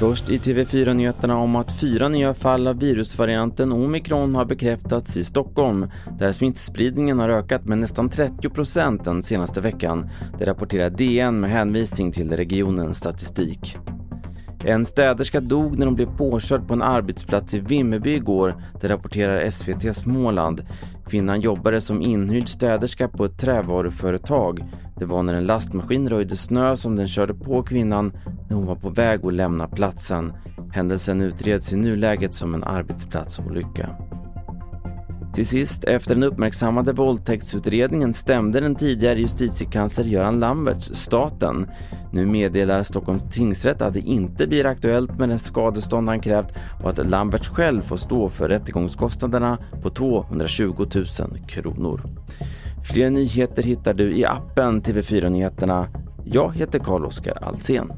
Först i TV4-nyheterna om att fyra nya fall av virusvarianten omikron har bekräftats i Stockholm, där smittspridningen har ökat med nästan 30 procent den senaste veckan. Det rapporterar DN med hänvisning till regionens statistik. En städerska dog när hon blev påkörd på en arbetsplats i Vimmerby igår, det rapporterar SVT Småland. Kvinnan jobbade som inhyrd städerska på ett trävaruföretag. Det var när en lastmaskin röjde snö som den körde på kvinnan när hon var på väg att lämna platsen. Händelsen utreds i nuläget som en arbetsplatsolycka. Till sist, efter den uppmärksammade våldtäktsutredningen stämde den tidigare justitiekansler Göran Lambert staten. Nu meddelar Stockholms tingsrätt att det inte blir aktuellt med den skadestånd han krävt och att Lambert själv får stå för rättegångskostnaderna på 220 000 kronor. Fler nyheter hittar du i appen TV4 Nyheterna. Jag heter Carl-Oskar Alsen.